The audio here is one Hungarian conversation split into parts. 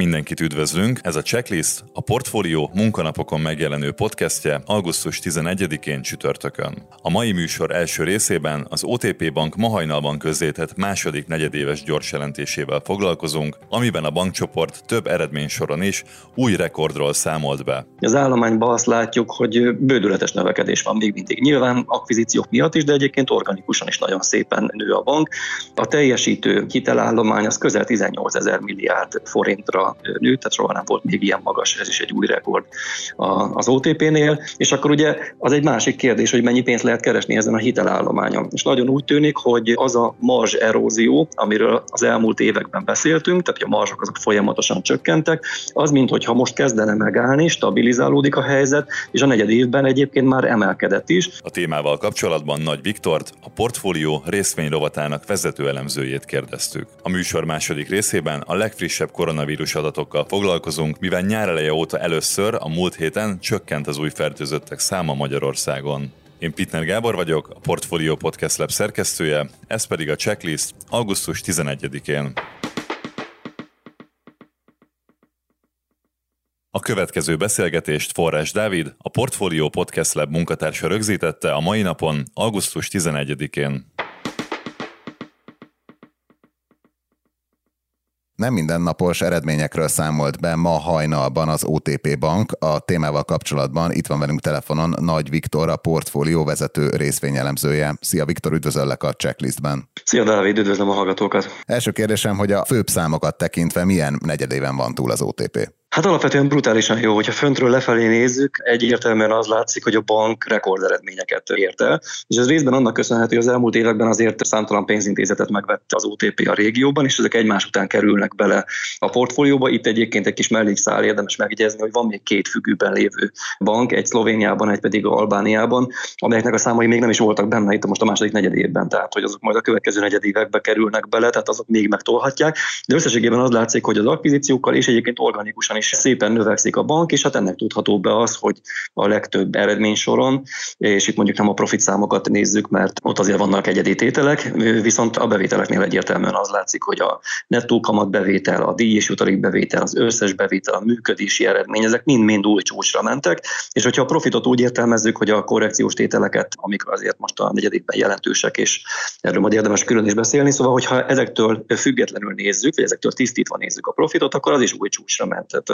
Mindenkit üdvözlünk, ez a Checklist, a Portfólió munkanapokon megjelenő podcastje augusztus 11-én csütörtökön. A mai műsor első részében az OTP Bank ma hajnalban közzétett második negyedéves gyors jelentésével foglalkozunk, amiben a bankcsoport több eredménysoron is új rekordról számolt be. Az állományban azt látjuk, hogy bődületes növekedés van még mindig. Nyilván akvizíciók miatt is, de egyébként organikusan is nagyon szépen nő a bank. A teljesítő hitelállomány az közel 18 ezer milliárd forintra nőtt, tehát soha nem volt még ilyen magas, ez is egy új rekord az OTP-nél, és akkor ugye az egy másik kérdés, hogy mennyi pénzt lehet keresni ezen a hitelállományon. És nagyon úgy tűnik, hogy az a marzs erózió, amiről az elmúlt években beszéltünk, tehát a marzsok azok folyamatosan csökkentek, az, mintha most kezdene megállni, stabilizálódik a helyzet, és a negyed évben egyébként már emelkedett is. A témával kapcsolatban Nagy Viktort, a portfólió részvényrovatának vezető elemzőjét kérdeztük. A műsor második részében a legfrissebb koronavírus adatokkal foglalkozunk, mivel nyár eleje óta először a múlt héten csökkent az új fertőzöttek száma Magyarországon. Én Pitner Gábor vagyok, a Portfolio Podcast Lab szerkesztője, ez pedig a checklist augusztus 11-én. A következő beszélgetést Forrás Dávid, a Portfolio Podcast Lab munkatársa rögzítette a mai napon, augusztus 11-én. Nem mindennapos eredményekről számolt be ma hajnalban az OTP Bank. A témával kapcsolatban itt van velünk telefonon Nagy Viktor, a portfólió vezető részvényelemzője. Szia Viktor, üdvözöllek a checklistben. Szia Dávid, üdvözlöm a hallgatókat. Első kérdésem, hogy a főbb számokat tekintve milyen negyedéven van túl az OTP? Hát alapvetően brutálisan jó, hogyha föntről lefelé nézzük, egyértelműen az látszik, hogy a bank rekorderedményeket ért el, és ez részben annak köszönhető, hogy az elmúlt években azért számtalan pénzintézetet megvette az OTP a régióban, és ezek egymás után kerülnek bele a portfólióba. Itt egyébként egy kis mellékszál érdemes megjegyezni, hogy van még két függőben lévő bank, egy Szlovéniában, egy pedig Albániában, amelyeknek a számai még nem is voltak benne itt most a második negyedévben, tehát hogy azok majd a következő negyedévekbe kerülnek bele, tehát azok még megtolhatják. De összességében az látszik, hogy az akvizíciókkal és egyébként organikusan is szépen növekszik a bank, és hát ennek tudható be az, hogy a legtöbb eredmény soron, és itt mondjuk nem a profit számokat nézzük, mert ott azért vannak egyedi tételek, viszont a bevételeknél egyértelműen az látszik, hogy a nettó kamat bevétel, a díj és jutalék bevétel, az összes bevétel, a működési eredmény, ezek mind-mind új csúcsra mentek, és hogyha a profitot úgy értelmezzük, hogy a korrekciós tételeket, amik azért most a negyedikben jelentősek, és erről majd érdemes külön is beszélni, szóval hogyha ezektől függetlenül nézzük, vagy ezektől tisztítva nézzük a profitot, akkor az is új csúcsra ment. Tehát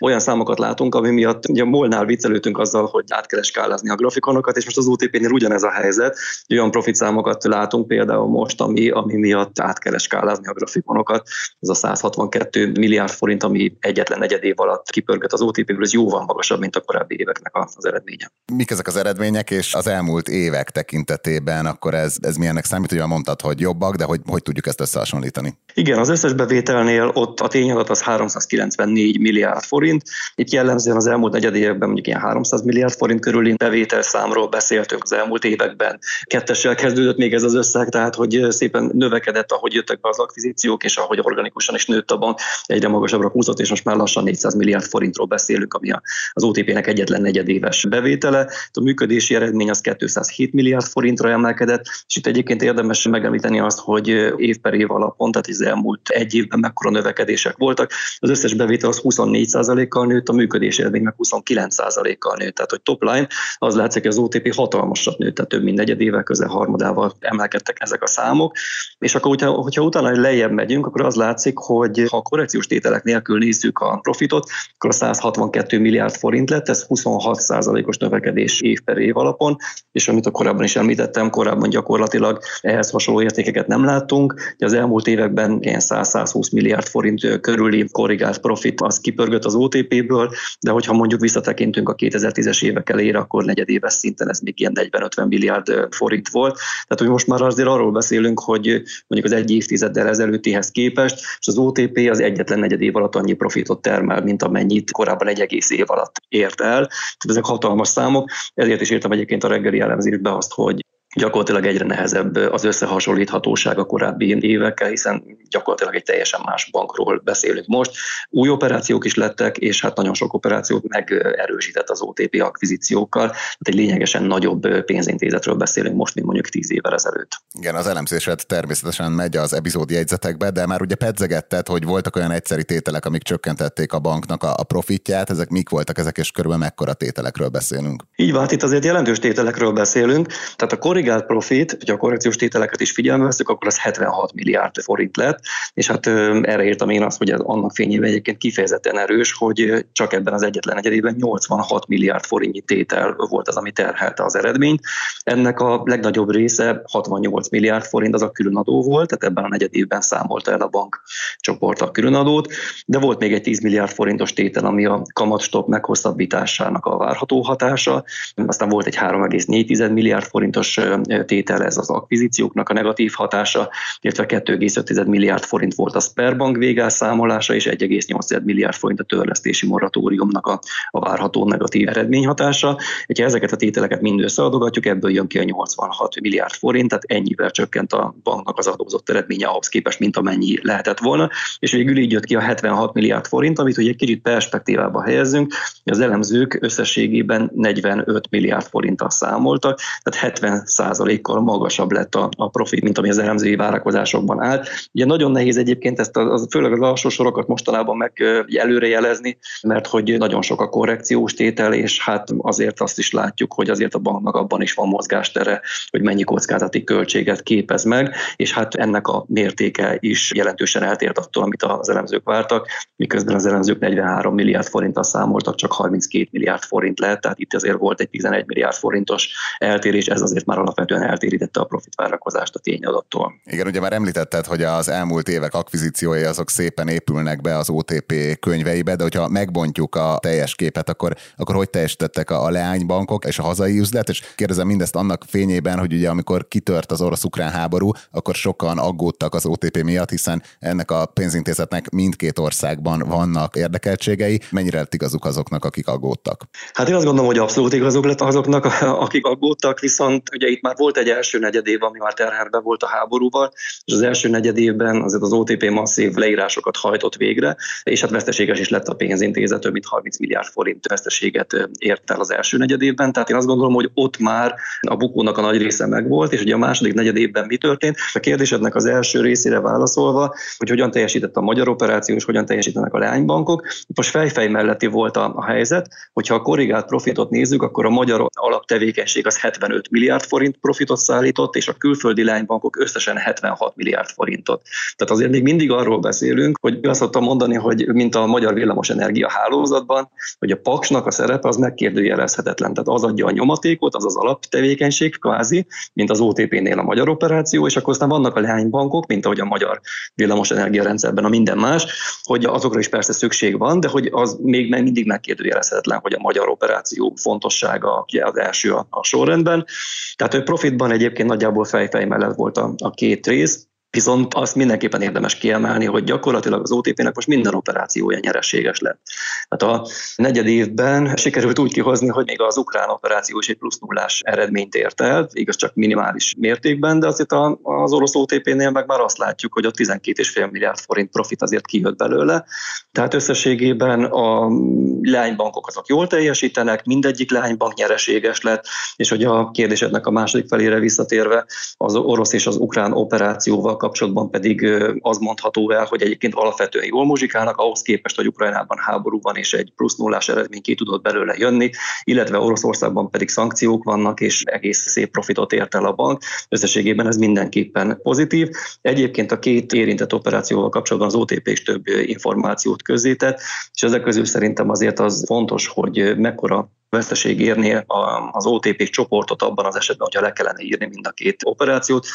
olyan számokat látunk, ami miatt ugye Molnál viccelődtünk azzal, hogy át kell skálázni a grafikonokat, és most az OTP-nél ugyanez a helyzet. Olyan profit számokat látunk például most, ami, ami miatt át kell skálázni a grafikonokat. Ez a 162 milliárd forint, ami egyetlen negyed év alatt kipörgött az OTP-ből, ez jóval magasabb, mint a korábbi éveknek az eredménye. Mik ezek az eredmények, és az elmúlt évek tekintetében akkor ez, ez milyennek számít? Ugye mondtad, hogy jobbak, de hogy, hogy tudjuk ezt összehasonlítani? Igen, az összes bevételnél ott a tényadat az 394 milliárd milliárd forint. Itt jellemzően az elmúlt negyed években mondjuk ilyen 300 milliárd forint körüli bevételszámról beszéltünk az elmúlt években. Kettessel kezdődött még ez az összeg, tehát hogy szépen növekedett, ahogy jöttek be az akvizíciók, és ahogy organikusan is nőtt a bank, egyre magasabbra húzott, és most már lassan 400 milliárd forintról beszélünk, ami az OTP-nek egyetlen negyedéves bevétele. A működési eredmény az 207 milliárd forintra emelkedett, és itt egyébként érdemes megemlíteni azt, hogy év per év alapon, tehát az elmúlt egy évben mekkora növekedések voltak. Az összes bevétel az 20 24%-kal nőtt, a működési eredmény meg 29%-kal nőtt. Tehát, hogy topline, az látszik, hogy az OTP hatalmasat nőtt, tehát több mint negyed negyedével, közel harmadával emelkedtek ezek a számok. És akkor, hogyha, hogyha utána lejjebb megyünk, akkor az látszik, hogy ha a korrekciós tételek nélkül nézzük a profitot, akkor a 162 milliárd forint lett, ez 26%-os növekedés év per év alapon, és amit a korábban is említettem, korábban gyakorlatilag ehhez hasonló értékeket nem láttunk. De az elmúlt években ilyen 100-120 milliárd forint körüli korrigált profit az kip kipörgött az OTP-ből, de hogyha mondjuk visszatekintünk a 2010-es évek elére, akkor negyedéves szinten ez még ilyen 40-50 milliárd forint volt. Tehát, hogy most már azért arról beszélünk, hogy mondjuk az egy évtizeddel ezelőttihez képest, és az OTP az egyetlen negyed év alatt annyi profitot termel, mint amennyit korábban egy egész év alatt ért el. Tehát ezek hatalmas számok, ezért is értem egyébként a reggeli elemzésbe azt, hogy gyakorlatilag egyre nehezebb az összehasonlíthatóság a korábbi évekkel, hiszen gyakorlatilag egy teljesen más bankról beszélünk most. Új operációk is lettek, és hát nagyon sok operációt megerősített az OTP akvizíciókkal, tehát egy lényegesen nagyobb pénzintézetről beszélünk most, mint mondjuk tíz évvel ezelőtt. Igen, az elemzésed természetesen megy az epizódi jegyzetekbe, de már ugye pedzegetted, hogy voltak olyan egyszeri tételek, amik csökkentették a banknak a, profitját, ezek mik voltak ezek, és körülbelül mekkora tételekről beszélünk? Így van, itt azért jelentős tételekről beszélünk. Tehát a korrigált profit, hogyha a korrekciós tételeket is figyelme veszük, akkor az 76 milliárd forint lett, és hát erre írtam én azt, hogy ez annak fényében egyébként kifejezetten erős, hogy csak ebben az egyetlen egyedében 86 milliárd forintnyi tétel volt az, ami terhelte az eredményt. Ennek a legnagyobb része 68 milliárd forint az a különadó volt, tehát ebben a negyedévben számolta el a bank csoport a különadót, de volt még egy 10 milliárd forintos tétel, ami a kamatstop meghosszabbításának a várható hatása, aztán volt egy 3,4 milliárd forintos tétel, ez az akvizícióknak a negatív hatása, illetve 2,5 milliárd forint volt a Sperbank végelszámolása, és 1,8 milliárd forint a törlesztési moratóriumnak a, a várható negatív eredményhatása. Ha ezeket a tételeket mind összeadogatjuk, ebből jön ki a 86 milliárd forint, tehát ennyivel csökkent a banknak az adózott eredménye ahhoz képest, mint amennyi lehetett volna, és végül így jött ki a 76 milliárd forint, amit ugye egy kicsit perspektívába helyezzünk, az elemzők összességében 45 milliárd forinttal számoltak, tehát 70 kal magasabb lett a, a profit, mint ami az elemzői várakozásokban állt. Ugye nagyon nehéz egyébként ezt, a, főleg a lassú sorokat mostanában meg előrejelezni, mert hogy nagyon sok a korrekciós tétel, és hát azért azt is látjuk, hogy azért a banknak abban is van mozgástere, hogy mennyi kockázati költséget képez meg, és hát ennek a mértéke is jelentősen eltért attól, amit az elemzők vártak, miközben az elemzők 43 milliárd forinttal számoltak, csak 32 milliárd forint lehet, tehát itt azért volt egy 11 milliárd forintos eltérés, ez azért már alapvetően eltérítette a profit várakozást a tényadattól. Igen, ugye már említetted, hogy az elmúlt évek akvizíciói azok szépen épülnek be az OTP könyveibe, de hogyha megbontjuk a teljes képet, akkor, akkor hogy teljesítettek a, a leánybankok és a hazai üzlet, és kérdezem mindezt annak fényében, hogy ugye amikor kitört az orosz-ukrán háború, akkor sokan aggódtak az OTP miatt, hiszen ennek a pénzintézetnek mindkét országban vannak érdekeltségei. Mennyire lett igazuk azoknak, akik aggódtak? Hát én azt gondolom, hogy abszolút igazuk lett azoknak, akik aggódtak, viszont ugye itt már volt egy első negyedév, ami már terherbe volt a háborúval, és az első negyedévben azért az OTP masszív leírásokat hajtott végre, és hát veszteséges is lett a pénzintézet, több mint 30 milliárd forint veszteséget ért el az első negyedévben, tehát én azt gondolom, hogy ott már a bukónak a nagy része megvolt, és ugye a második negyedévben mi történt? A kérdésednek az első részére válaszolva, hogy hogyan teljesített a magyar operáció, és hogyan teljesítenek a leánybankok. Most fejfej melletti volt a, a helyzet, hogyha a korrigált profitot nézzük, akkor a magyar alaptevékenység az 75 milliárd forint profitot szállított, és a külföldi leánybankok összesen 76 milliárd forintot. Tehát azért még mindig arról beszélünk, hogy azt szoktam mondani, hogy mint a magyar villamosenergia hálózatban, hogy a paksnak a szerepe az megkérdőjelezhetetlen. Tehát az adja a nyomatékot, az az alaptevékenység kvázi, mint az OTP-nél a magyar operáció, és akkor aztán vannak a leánybankok, mint ahogy a magyar villamosenergia rendszerben a minden más, hogy azokra is persze szükség van, de hogy az még mindig megkérdőjelezhetetlen, hogy a magyar operáció fontossága ugye az első a, a sorrendben. Tehát profitban egyébként nagyjából fejfej mellett volt a, a két rész, Viszont azt mindenképpen érdemes kiemelni, hogy gyakorlatilag az OTP-nek most minden operációja nyereséges lett. Tehát a negyed évben sikerült úgy kihozni, hogy még az ukrán operáció is egy plusz nullás eredményt ért el, igaz csak minimális mértékben, de azért az orosz OTP-nél meg már azt látjuk, hogy a 12,5 milliárd forint profit azért kijött belőle. Tehát összességében a leánybankok azok jól teljesítenek, mindegyik leánybank nyereséges lett, és hogy a kérdésednek a második felére visszatérve, az orosz és az ukrán operációval kapcsolatban pedig az mondható el, hogy egyébként alapvetően jól muzsikálnak, ahhoz képest, hogy Ukrajnában háború van, és egy plusz nullás eredmény ki tudott belőle jönni, illetve Oroszországban pedig szankciók vannak, és egész szép profitot ért el a bank. Összességében ez mindenképpen pozitív. Egyébként a két érintett operációval kapcsolatban az OTP is több információt közzétett, és ezek közül szerintem azért az fontos, hogy mekkora veszteség érni az OTP csoportot abban az esetben, hogyha le kellene írni mind a két operációt.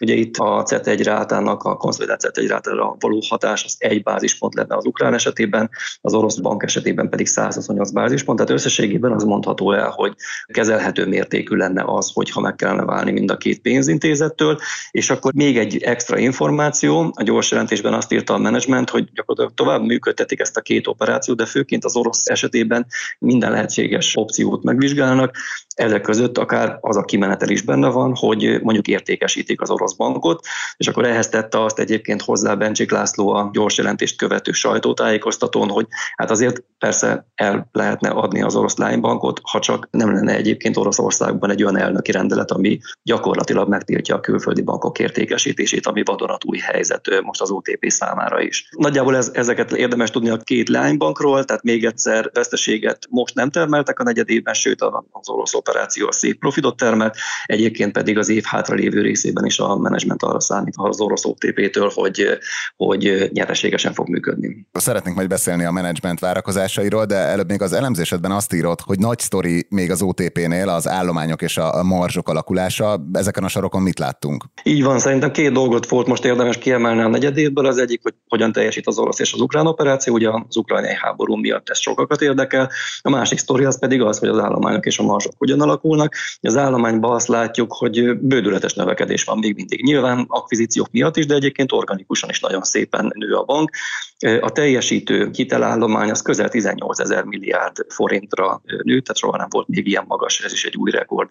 Ugye itt a CET1 rátának, a konszolidált CET1 rátára való hatás az egy bázispont lenne az ukrán esetében, az orosz bank esetében pedig 128 bázispont, tehát összességében az mondható el, hogy kezelhető mértékű lenne az, hogyha meg kellene válni mind a két pénzintézettől, és akkor még egy extra információ, a gyors jelentésben azt írta a menedzsment, hogy gyakorlatilag tovább működtetik ezt a két operációt, de főként az orosz esetében minden lehetséges opciót megvizsgálnak, ezek között akár az a kimenetel is benne van, hogy mondjuk értékesítik az orosz bankot, és akkor ehhez tette azt egyébként hozzá Bencsik László a gyors jelentést követő sajtótájékoztatón, hogy hát azért persze el lehetne adni az orosz lánybankot, ha csak nem lenne egyébként Oroszországban egy olyan elnöki rendelet, ami gyakorlatilag megtiltja a külföldi bankok értékesítését, ami vadonatúj helyzet most az OTP számára is. Nagyjából ez, ezeket érdemes tudni a két lánybankról, tehát még egyszer veszteséget most nem termeltek a negyedében, sőt az orosz operáció a szép profitot termelt, egyébként pedig az év hátralévő részében is a menedzsment arra számít az orosz OTP-től, hogy, hogy nyereségesen fog működni. Szeretnénk majd beszélni a menedzsment várakozásairól, de előbb még az elemzésedben azt írott, hogy nagy sztori még az OTP-nél az állományok és a marzsok alakulása. Ezeken a sorokon mit láttunk? Így van, szerintem két dolgot volt most érdemes kiemelni a negyedévből. Az egyik, hogy hogyan teljesít az orosz és az ukrán operáció, ugye az ukrajnai háború miatt ez sokakat érdekel. A másik sztori az pedig az, hogy az állományok és a marzsok hogyan alakulnak. Az állományban azt látjuk, hogy bődületes növekedés van még mindig. Nyilván akvizíciók miatt is, de egyébként organikusan is nagyon szépen nő a bank. A teljesítő hitelállomány az közel 18 ezer milliárd forintra nőtt, tehát soha nem volt még ilyen magas, ez is egy új rekord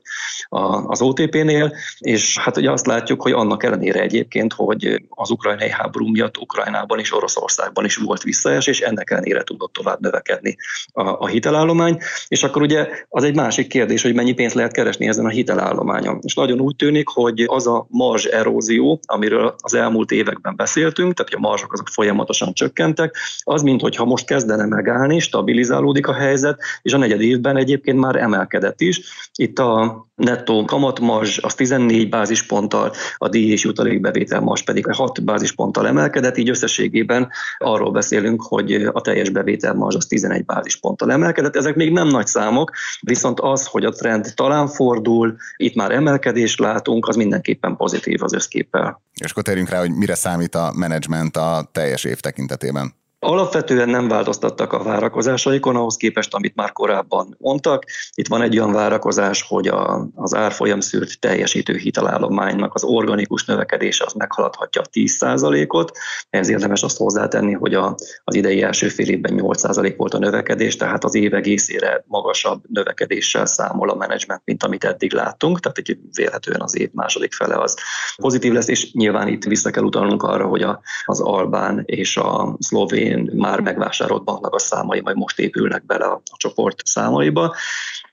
az OTP-nél, és hát ugye azt látjuk, hogy annak ellenére egyébként, hogy az ukrajnai háború miatt Ukrajnában és Oroszországban is volt visszaesés, ennek ellenére tudott tovább növekedni a, a hitelállomány, és akkor ugye az egy másik kérdés, hogy mennyi pénzt lehet keresni ezen a hitelállományon. És nagyon úgy tűnik, hogy az a marzs erózió, amiről az elmúlt években beszéltünk, tehát hogy a marzsok azok folyamatosan csökkentek, az, mintha most kezdene megállni, stabilizálódik a helyzet, és a negyed évben egyébként már emelkedett is. Itt a nettó kamatmarzs az 14 bázisponttal, a díj és jutalékbevétel marzs pedig 6 bázisponttal emelkedett, így összességében arról beszélünk, hogy a teljes bevételmarzs az 11 bázisponttal emelkedett. Ezek még nem nagy számok, viszont az, hogy a trend talán fordul, itt már emelkedést látunk, az mindenképpen pozitív az összképpel. És akkor térjünk rá, hogy mire számít a menedzsment a teljes év tekintetében. Alapvetően nem változtattak a várakozásaikon ahhoz képest, amit már korábban mondtak. Itt van egy olyan várakozás, hogy a, az árfolyam szűrt teljesítő hitelállománynak az organikus növekedése az meghaladhatja a 10%-ot. Ez érdemes azt hozzátenni, hogy a, az idei első fél évben 8% volt a növekedés, tehát az év egészére magasabb növekedéssel számol a menedzsment, mint amit eddig láttunk, tehát egy vélhetően az év második fele az pozitív lesz, és nyilván itt vissza kell utalnunk arra, hogy a, az Albán és a szlovén idején már megvásárolt banknak a számai majd most épülnek bele a, a csoport számaiba.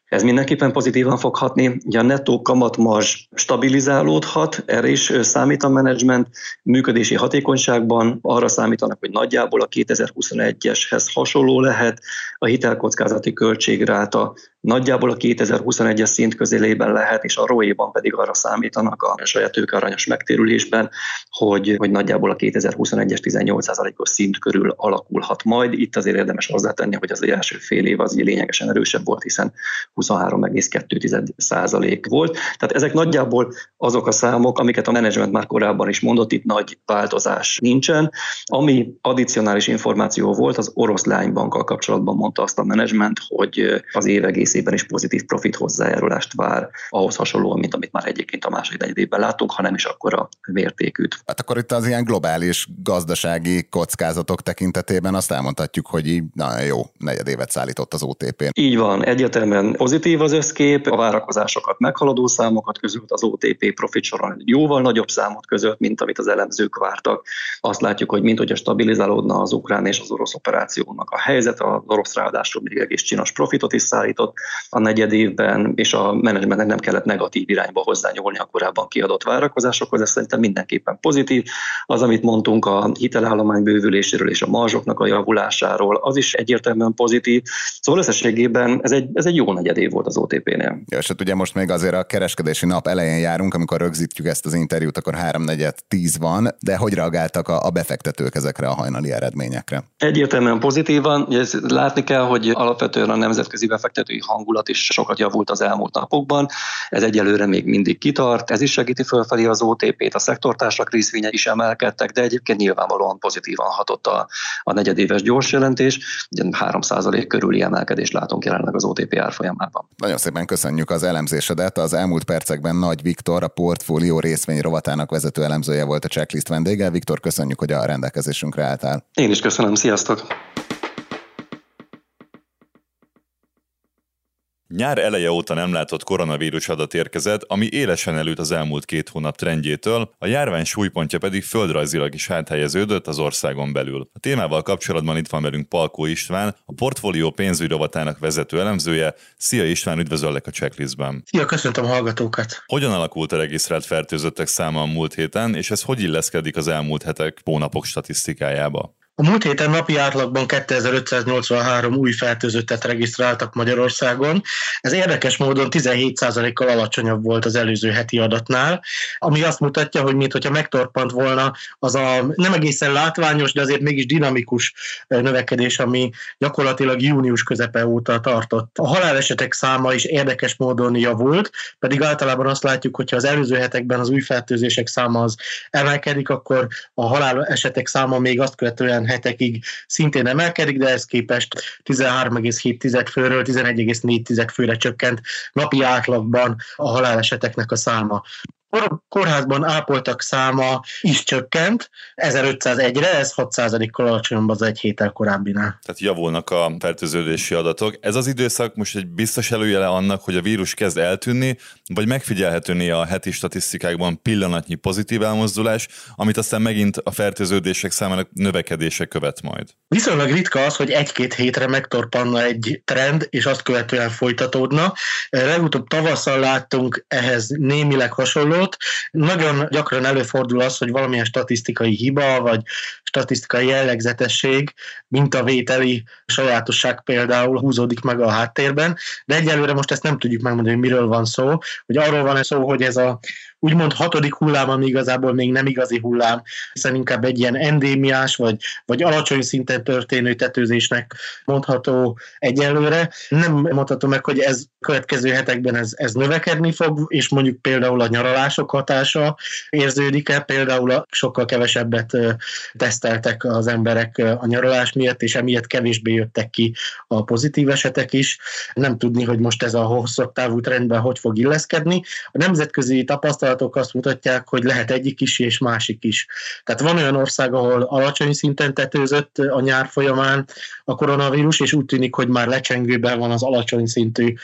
Ez mindenképpen pozitívan fog hatni. Ugye a nettó kamatmarzs stabilizálódhat, erre is számít a menedzsment. Működési hatékonyságban arra számítanak, hogy nagyjából a 2021-eshez hasonló lehet. A hitelkockázati költségráta nagyjából a 2021-es szint közélében lehet, és a ROE-ban pedig arra számítanak a saját tőkearanyos megtérülésben, hogy, hogy nagyjából a 2021-es 18%-os szint körül alakulhat majd. Itt azért érdemes hozzátenni, hogy az első fél év az lényegesen erősebb volt, hiszen 23,2% volt. Tehát ezek nagyjából azok a számok, amiket a menedzsment már korábban is mondott, itt nagy változás nincsen. Ami addicionális információ volt, az orosz lánybankkal kapcsolatban mondta azt a menedzsment, hogy az év egészében is pozitív profit hozzájárulást vár, ahhoz hasonlóan, mint amit már egyébként a második negyedében látunk, hanem is akkor a mértékűt. Hát akkor itt az ilyen globális gazdasági kockázatok tekintetében azt elmondhatjuk, hogy így na jó, negyedévet szállított az OTP. Így van, egyértelműen pozitív az összkép, a várakozásokat meghaladó számokat között az OTP profit soron jóval nagyobb számot között, mint amit az elemzők vártak. Azt látjuk, hogy mint hogy a stabilizálódna az ukrán és az orosz operációnak a helyzet, az orosz ráadásul még egész csinos profitot is szállított a negyed évben, és a menedzsmentnek nem kellett negatív irányba hozzányúlni a korábban kiadott várakozásokhoz, ez szerintem mindenképpen pozitív. Az, amit mondtunk a hitelállomány bővüléséről és a marzsoknak a javulásáról, az is egyértelműen pozitív. Szóval összességében ez egy, ez egy jó negyed év volt az OTP-nél. Ja, és hát ugye most még azért a kereskedési nap elején járunk, amikor rögzítjük ezt az interjút, akkor háromnegyed tíz van, de hogy reagáltak a, a befektetők ezekre a hajnali eredményekre? Egyértelműen pozitívan. Ezt látni kell, hogy alapvetően a nemzetközi befektetői hangulat is sokat javult az elmúlt napokban. Ez egyelőre még mindig kitart, ez is segíti fölfelé az OTP-t, a szektortársak részvények is emelkedtek, de egyébként nyilvánvalóan pozitívan hatott a, a negyedéves gyors jelentés. 3% körüli emelkedést látunk jelenleg az OTP árfolyamában. Nagyon szépen köszönjük az elemzésedet. Az elmúlt percekben Nagy Viktor, a portfólió részvény rovatának vezető elemzője volt a checklist vendége. Viktor, köszönjük, hogy a rendelkezésünkre álltál. Én is köszönöm, sziasztok! Nyár eleje óta nem látott koronavírus adat érkezett, ami élesen előtt az elmúlt két hónap trendjétől, a járvány súlypontja pedig földrajzilag is áthelyeződött az országon belül. A témával kapcsolatban itt van velünk Palkó István, a portfólió pénzügyi rovatának vezető elemzője. Szia István, üdvözöllek a checklistben. Szia, köszöntöm a hallgatókat. Hogyan alakult a regisztrált fertőzöttek száma a múlt héten, és ez hogy illeszkedik az elmúlt hetek, hónapok statisztikájába? A múlt héten napi átlagban 2583 új fertőzöttet regisztráltak Magyarországon. Ez érdekes módon 17%-kal alacsonyabb volt az előző heti adatnál, ami azt mutatja, hogy mintha megtorpant volna az a nem egészen látványos, de azért mégis dinamikus növekedés, ami gyakorlatilag június közepe óta tartott. A halálesetek száma is érdekes módon javult, pedig általában azt látjuk, hogyha az előző hetekben az új fertőzések száma az emelkedik, akkor a halálesetek száma még azt követően hetekig szintén emelkedik, de ez képest 13,7 főről 11,4 főre csökkent napi átlagban a haláleseteknek a száma kórházban ápoltak száma is csökkent, 1501-re, ez 6%-kal alacsonyabb az egy héttel korábbinál. Tehát javulnak a fertőződési adatok. Ez az időszak most egy biztos előjele annak, hogy a vírus kezd eltűnni, vagy megfigyelhető a heti statisztikákban pillanatnyi pozitív elmozdulás, amit aztán megint a fertőződések számának növekedése követ majd. Viszonylag ritka az, hogy egy-két hétre megtorpanna egy trend, és azt követően folytatódna. Legutóbb tavasszal láttunk ehhez némileg hasonló adatot. Nagyon gyakran előfordul az, hogy valamilyen statisztikai hiba, vagy statisztikai jellegzetesség, mintavételi sajátosság például húzódik meg a háttérben, de egyelőre most ezt nem tudjuk megmondani, hogy miről van szó, hogy arról van-e szó, hogy ez a úgymond hatodik hullám, ami igazából még nem igazi hullám, hiszen inkább egy ilyen endémiás, vagy, vagy alacsony szinten történő tetőzésnek mondható egyelőre. Nem mondhatom meg, hogy ez következő hetekben ez, ez növekedni fog, és mondjuk például a nyaralások hatása érződik-e, például a sokkal kevesebbet teszteltek az emberek a nyaralás miatt, és emiatt kevésbé jöttek ki a pozitív esetek is. Nem tudni, hogy most ez a hosszabb távú trendben hogy fog illeszkedni. A nemzetközi tapasztalat tapasztalatok azt mutatják, hogy lehet egyik is és másik is. Tehát van olyan ország, ahol alacsony szinten tetőzött a nyár folyamán a koronavírus, és úgy tűnik, hogy már lecsengőben van az alacsony szintű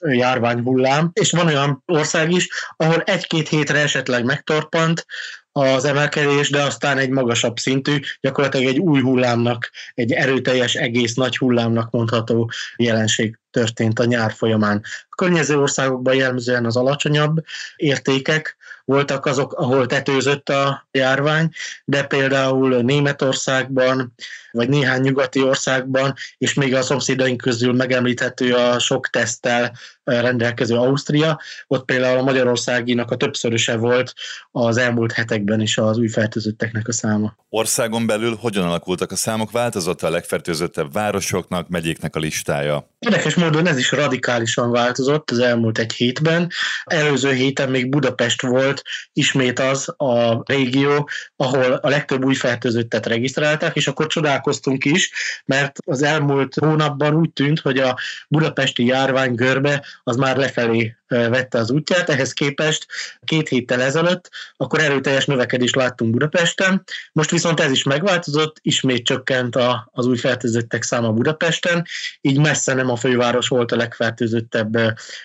járványhullám, és van olyan ország is, ahol egy-két hétre esetleg megtorpant, az emelkedés, de aztán egy magasabb szintű, gyakorlatilag egy új hullámnak, egy erőteljes, egész nagy hullámnak mondható jelenség történt a nyár folyamán. A környező országokban jellemzően az alacsonyabb értékek voltak azok, ahol tetőzött a járvány, de például Németországban, vagy néhány nyugati országban, és még a szomszédaink közül megemlíthető a sok teszttel rendelkező Ausztria, ott például a Magyarországinak a többszöröse volt az elmúlt hetekben is az új fertőzötteknek a száma. Országon belül hogyan alakultak a számok? Változott a legfertőzöttebb városoknak, megyéknek a listája? Érdekes módon ez is radikálisan változott az elmúlt egy hétben. Előző héten még Budapest volt ismét az a régió, ahol a legtöbb új fertőzöttet regisztrálták, és akkor csodálkoztunk is, mert az elmúlt hónapban úgy tűnt, hogy a budapesti járvány görbe az már lefelé vette az útját, ehhez képest két héttel ezelőtt, akkor erőteljes növekedést láttunk Budapesten, most viszont ez is megváltozott, ismét csökkent a, az új fertőzöttek száma Budapesten, így messze nem a főváros volt a legfertőzöttebb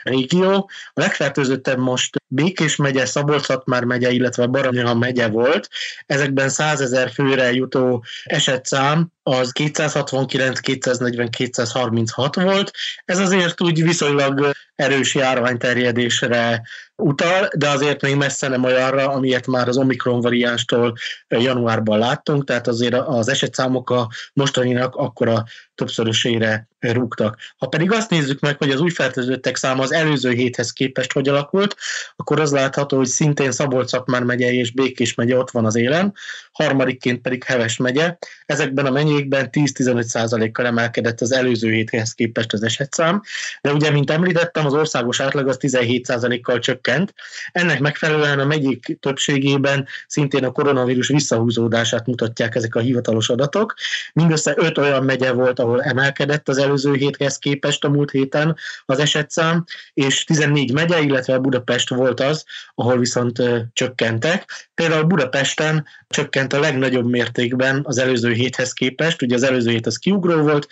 régió. A legfertőzöttebb most Békés megye, szabolcs már megye, illetve Baranyha megye volt. Ezekben 100 ezer főre jutó esetszám az 269, 240, 236 volt. Ez azért úgy viszonylag erős járványterjedésre utal, de azért még messze nem olyanra, amilyet már az Omikron variánstól januárban láttunk, tehát azért az esetszámok a mostaninak akkora többszörösére rúgtak. Ha pedig azt nézzük meg, hogy az új fertőzöttek száma az előző héthez képest hogy alakult, akkor az látható, hogy szintén szabolcs már megye és Békés megye ott van az élen, harmadikként pedig Heves megye. Ezekben a megyékben 10-15 kal emelkedett az előző héthez képest az esetszám, de ugye, mint említettem, az országos átlag az 17% kal csökkent. Ennek megfelelően a megyék többségében szintén a koronavírus visszahúzódását mutatják ezek a hivatalos adatok. Mindössze 5 olyan megye volt, ahol emelkedett az előző héthez képest a múlt héten az esetszám, és 14 megye, illetve Budapest volt az, ahol viszont csökkentek. Például Budapesten csökkent a legnagyobb mértékben az előző héthez képest, ugye az előző hét az kiugró volt,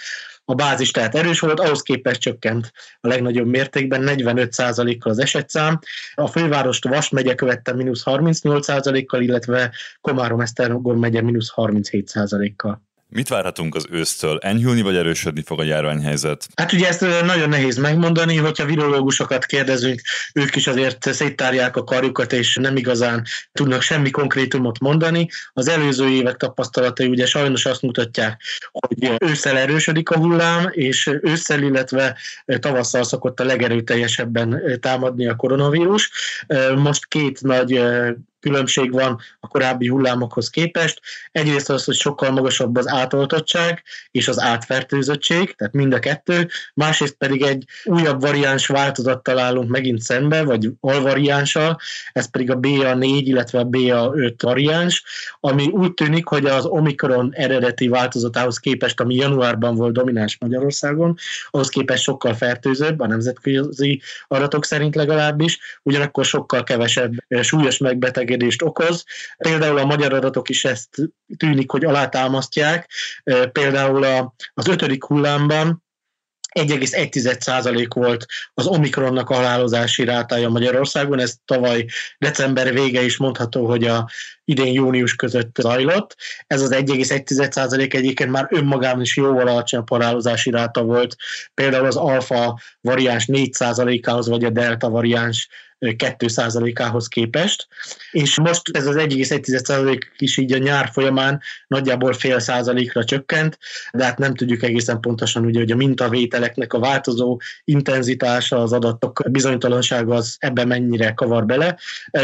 a bázis tehát erős volt, ahhoz képest csökkent a legnagyobb mértékben, 45%-kal az esetszám. A fővárost Vas megye követte mínusz 38%-kal, illetve Komárom-Esztergom megye mínusz 37%-kal. Mit várhatunk az ősztől? Enyhülni vagy erősödni fog a járványhelyzet? Hát ugye ezt nagyon nehéz megmondani, hogyha virológusokat kérdezünk, ők is azért széttárják a karjukat, és nem igazán tudnak semmi konkrétumot mondani. Az előző évek tapasztalatai ugye sajnos azt mutatják, hogy ősszel erősödik a hullám, és ősszel, illetve tavasszal szokott a legerőteljesebben támadni a koronavírus. Most két nagy különbség van a korábbi hullámokhoz képest. Egyrészt az, hogy sokkal magasabb az átoltottság és az átfertőzöttség, tehát mind a kettő, másrészt pedig egy újabb variáns változat találunk megint szembe, vagy alvariánssal, ez pedig a BA4, illetve a BA5 variáns, ami úgy tűnik, hogy az Omikron eredeti változatához képest, ami januárban volt domináns Magyarországon, ahhoz képest sokkal fertőzőbb, a nemzetközi adatok szerint legalábbis, ugyanakkor sokkal kevesebb súlyos megbetegedés megbetegedést okoz. Például a magyar adatok is ezt tűnik, hogy alátámasztják. Például az ötödik hullámban 1,1% volt az Omikronnak a halálozási rátája Magyarországon, ez tavaly december vége is mondható, hogy a idén június között zajlott. Ez az 1,1% egyébként már önmagában is jóval alacsonyabb halálozási ráta volt, például az alfa variáns 4%-ához, vagy a delta variáns 2%-ához képest, és most ez az 1,1% is így a nyár folyamán nagyjából fél százalékra csökkent, de hát nem tudjuk egészen pontosan, ugye, hogy a mintavételeknek a változó intenzitása, az adatok bizonytalansága az ebbe mennyire kavar bele.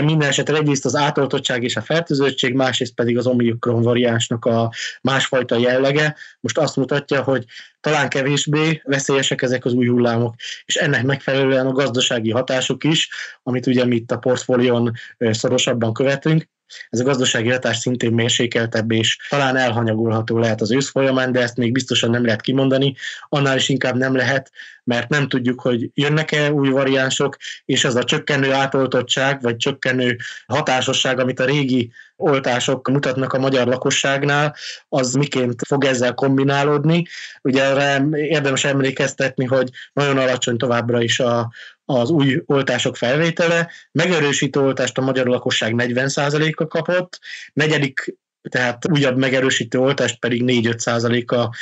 Minden esetre egyrészt az átoltottság és a fertőzöttség, másrészt pedig az omikron variánsnak a másfajta jellege most azt mutatja, hogy talán kevésbé veszélyesek ezek az új hullámok, és ennek megfelelően a gazdasági hatások is, amit ugye mi itt a portfólión szorosabban követünk, ez a gazdasági hatás szintén mérsékeltebb, és talán elhanyagolható lehet az ősz folyamán, de ezt még biztosan nem lehet kimondani. Annál is inkább nem lehet, mert nem tudjuk, hogy jönnek-e új variánsok, és az a csökkenő átoltottság, vagy csökkenő hatásosság, amit a régi oltások mutatnak a magyar lakosságnál, az miként fog ezzel kombinálódni. Ugye erre érdemes emlékeztetni, hogy nagyon alacsony továbbra is a, az új oltások felvétele. Megerősítő oltást a magyar lakosság 40%-a kapott, negyedik tehát újabb megerősítő oltást pedig 4-5%-a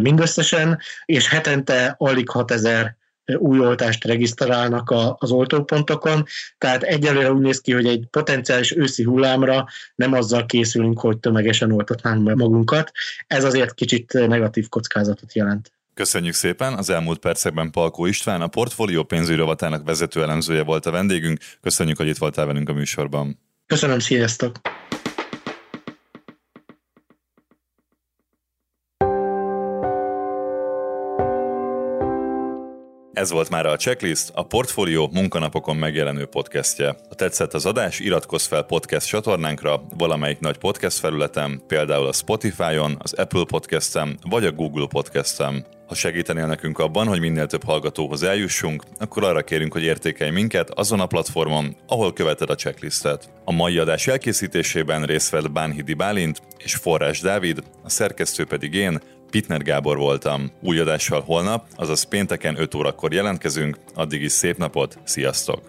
mindösszesen, és hetente alig 6000 új oltást regisztrálnak az oltópontokon, tehát egyelőre úgy néz ki, hogy egy potenciális őszi hullámra nem azzal készülünk, hogy tömegesen oltatnánk magunkat. Ez azért kicsit negatív kockázatot jelent. Köszönjük szépen! Az elmúlt percekben Palkó István, a portfólió pénzügyi rovatának vezető elemzője volt a vendégünk. Köszönjük, hogy itt voltál velünk a műsorban. Köszönöm, sziasztok! Ez volt már a Checklist, a Portfolio munkanapokon megjelenő podcastje. Ha tetszett az adás, iratkozz fel podcast csatornánkra valamelyik nagy podcast felületen, például a Spotify-on, az Apple Podcast-en vagy a Google Podcast-en. Ha segítenél nekünk abban, hogy minél több hallgatóhoz eljussunk, akkor arra kérünk, hogy értékelj minket azon a platformon, ahol követed a checklistet. A mai adás elkészítésében részt vett Bánhidi Bálint és Forrás Dávid, a szerkesztő pedig én, Pitner Gábor voltam. Új adással holnap, azaz pénteken 5 órakor jelentkezünk, addig is szép napot, sziasztok!